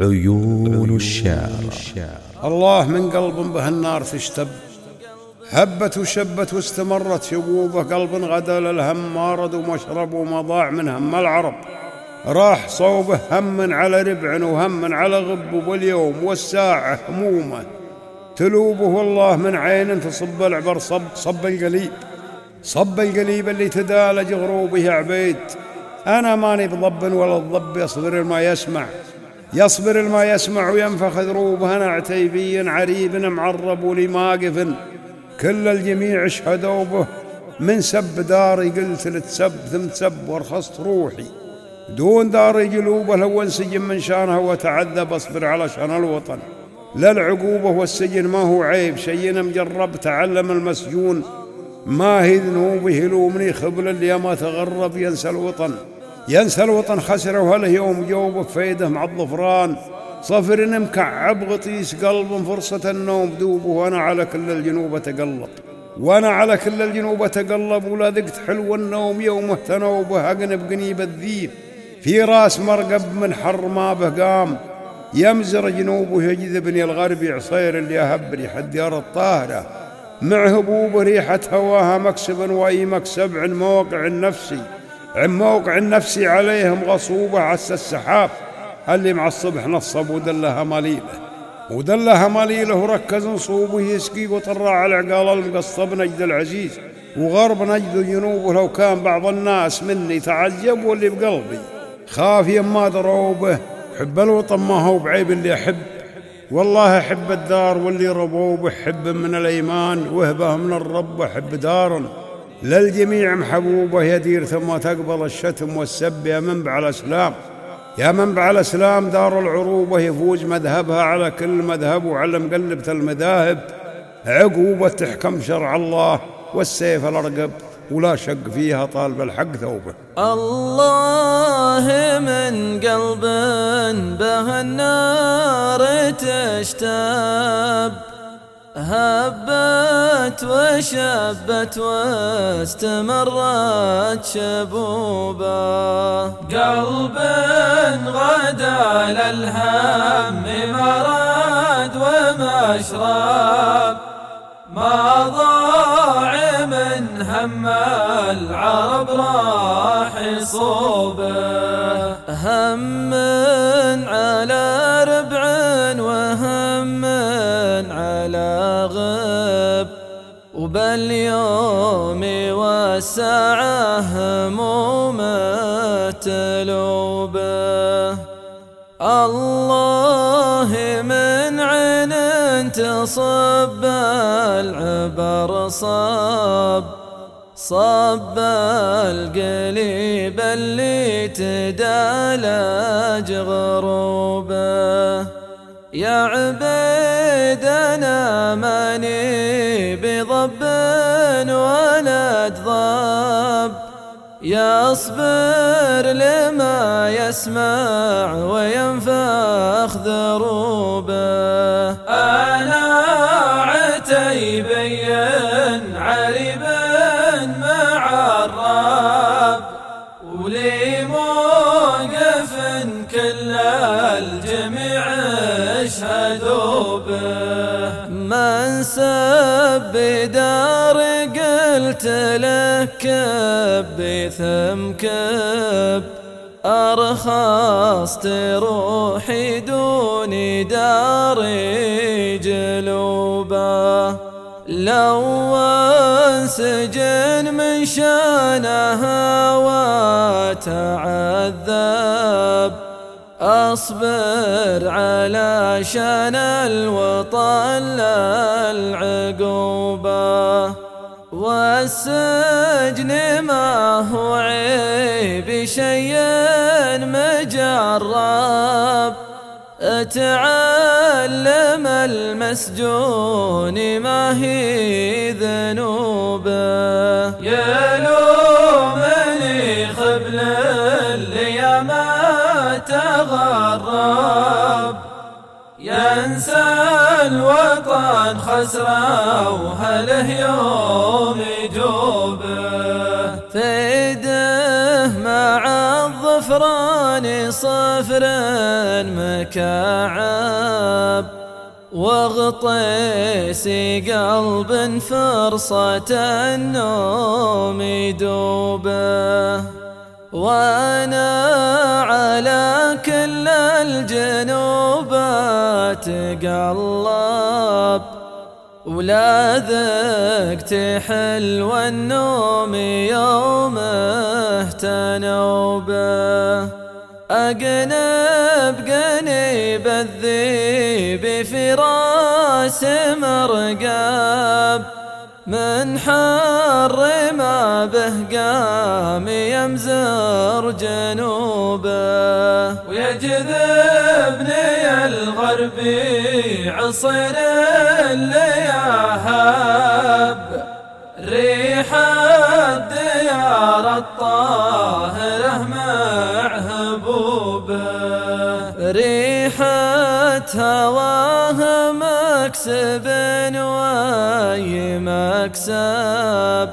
عيون الشعر. الله من قلب به النار تشتب. هبت وشبت واستمرت شبوبه قلب غدا للهم مارد ومشرب وما ضاع من هم العرب. راح صوبه هم على ربع وهم على غب واليوم والساعة همومه تلوبه والله من عين تصب العبر صب صب القليب. صب القليب اللي تدالج غروبه عبيد. أنا ماني بضب ولا الضب يصبر ما يسمع. يصبر الما يسمع وينفخ ذروبه أنا عتيبي عريب معرب ولماقف كل الجميع اشهدوا به. من سب داري قلت لتسب ثم تسب وارخصت روحي. دون داري جلوبه لو انسجن من شانها وتعذب اصبر على شان الوطن. لا العقوبة والسجن ما هو عيب. شينا مجرب تعلم المسجون. ما هي ذنوبه يلومني خبل اللي ما تغرب ينسى الوطن. ينسى الوطن خسره وهله يوم جوبه فيده مع الظفران. صفر مكعب غطيس قلب فرصة النوم دوبه وأنا على كل الجنوب أتقلب. وأنا على كل الجنوب أتقلب ولا ذقت حلو النوم يومه تنوبه أقنب قنيب الذيب. في راس مرقب من حر ما به قام يمزر جنوبه يجذبني الغربي عصير اللي أهب ريح الديار الطاهرة. مع هبوب ريحة هواها مكسب وأي مكسب عن موقع النفسي. عن موقع النفسي عليهم غصوبة عس السحاب. اللي مع الصبح نصب ودلها مليله. ودلها مليله وركز نصوبه يسقي وطرع على عقال المقصب نجد العزيز. وغرب نجد جنوبه لو كان بعض الناس مني تعجب واللي بقلبي. خاف يما دروبه حب الوطن ما هو بعيب اللي أحب والله أحب الدار واللي ربوه بحب من الأيمان وهبه من الرب أحب دارا للجميع محبوبة يدير ثم تقبل الشتم والسب يا منبع الأسلام. يا منبع الأسلام دار العروبة يفوز مذهبها على كل مذهب وعلى مقلبه المذاهب. عقوبة تحكم شرع الله والسيف الأرقب ولا شق فيها طالب الحق ثوبه. الله من قلب به النار تشتاب. هبت وشبت واستمرت شبوبه قلب غدا للهم مراد ومشرب. ما ضاع من هم العرب راح صوبه. هم على على غب وباليوم والساعة هموم تلوبه الله من عين تصب العبر صب صب القليب اللي تدالج غروبه. يا عبيد أنا ماني بضب ولد ضب يصبر لما يسمع وينفخ ذروبه. من سب دار قلت لك كب ثم كب. أرخصت روحي دون داري جلوبه لو أنسجن من شانها وتعذب. أصبر على شان الوطن للعقوبة والسجن ما هو عيب شيء مجرب. تعلم المسجون ما هي ذنوبه. يلومني ما تغرب ينسى الوطن خسرة وهله يوم يجوبه. فيده مع الظفر غفران صفر مكعب. واغطيس قلب فرصة النوم يدوبه. وأنا على كل الجنوبات قلب ولا ذقت حلو النوم يومه تنوبه أقنب قنيب الذيب في رأس مرقب من حر ما به قام يمزر جنوبه. ويجذبني الغربي عصر اللياهب ريح الديار الطاهرة مع هبوبه. ريحة هواها مكسب واي مكسب.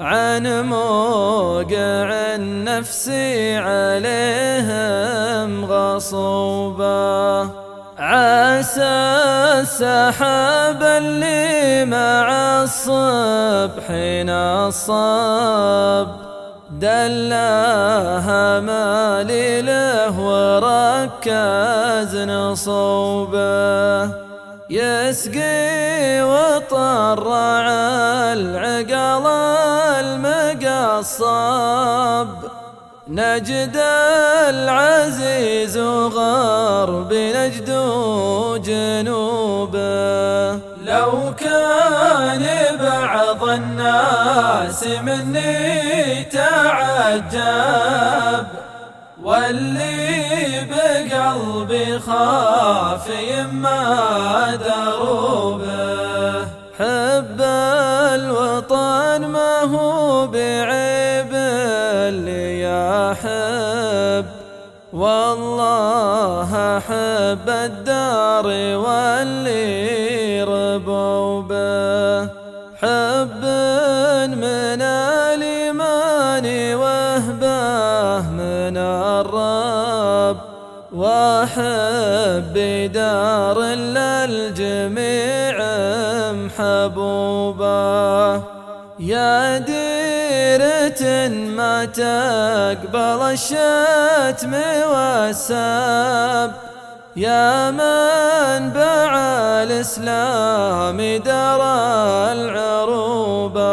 عن موقع النفس عليهم غصوبة. عسى السحاب اللي مع الصبح نصب. دلاها مالي وركز نصوبه يسقي وطرع العقل المقصب. نجد العزيز غرب نجد جنوبه. لو كان بعض الناس مني تعجب واللي بقلبي خاف يما دروبه حب الوطن ما هو بعيب أحب الدار واللي ربوا به حب من الإيمان وهبه من الرب. وأحب دار للجميع محبوبه. يا ديرة ما تقبل الشتم والسب يا منبع الإسلام دار العروبة.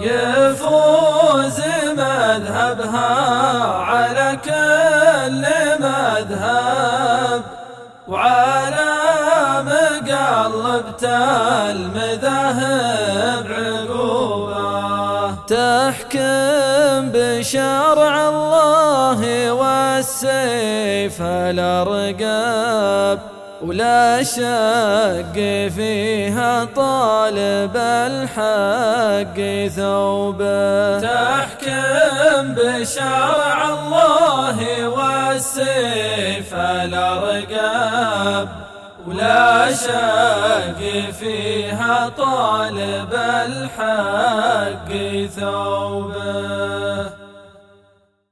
يفوز مذهبها على كل مذهب. وعلى مقلبة المذاهب. تحكم بشرع الله والسيف الأرقاب ولا شك فيها طالب الحق ثوبه. تحكم بشرع الله والسيف الأرقاب ولا شك فيها طالب الحق ثوبه.